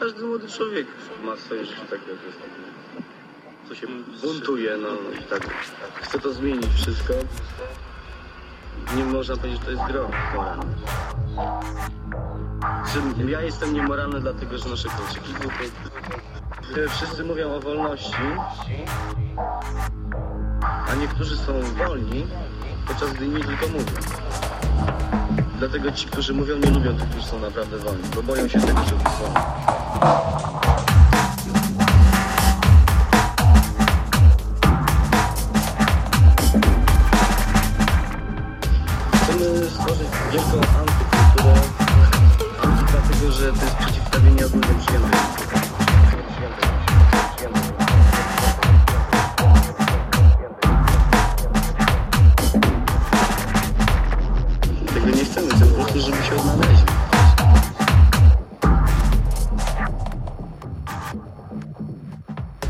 Każdy młody człowiek ma w swoim życiu takie okresy. Co się buntuje, no i tak chce to zmienić wszystko. Nie można powiedzieć, że to jest gro. Czy ja jestem niemoralny dlatego, że noszę kolczyki? Gdy Wszyscy mówią o wolności, a niektórzy są wolni, podczas gdy inni tylko mówią. Dlatego ci, którzy mówią, nie lubią tych, którzy są naprawdę wolni, bo boją się tego, że są.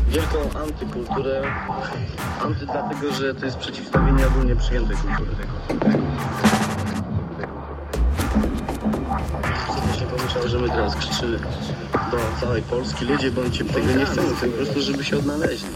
Wielką antykulturę, anty dlatego, że to jest przeciwstawienie ogólnie przyjętej kultury. Ktoś nie pomyślał, że my teraz krzyczymy do całej Polski, ludzie bądźcie, tego nie chcemy po prostu, żeby się odnaleźli.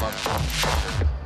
much.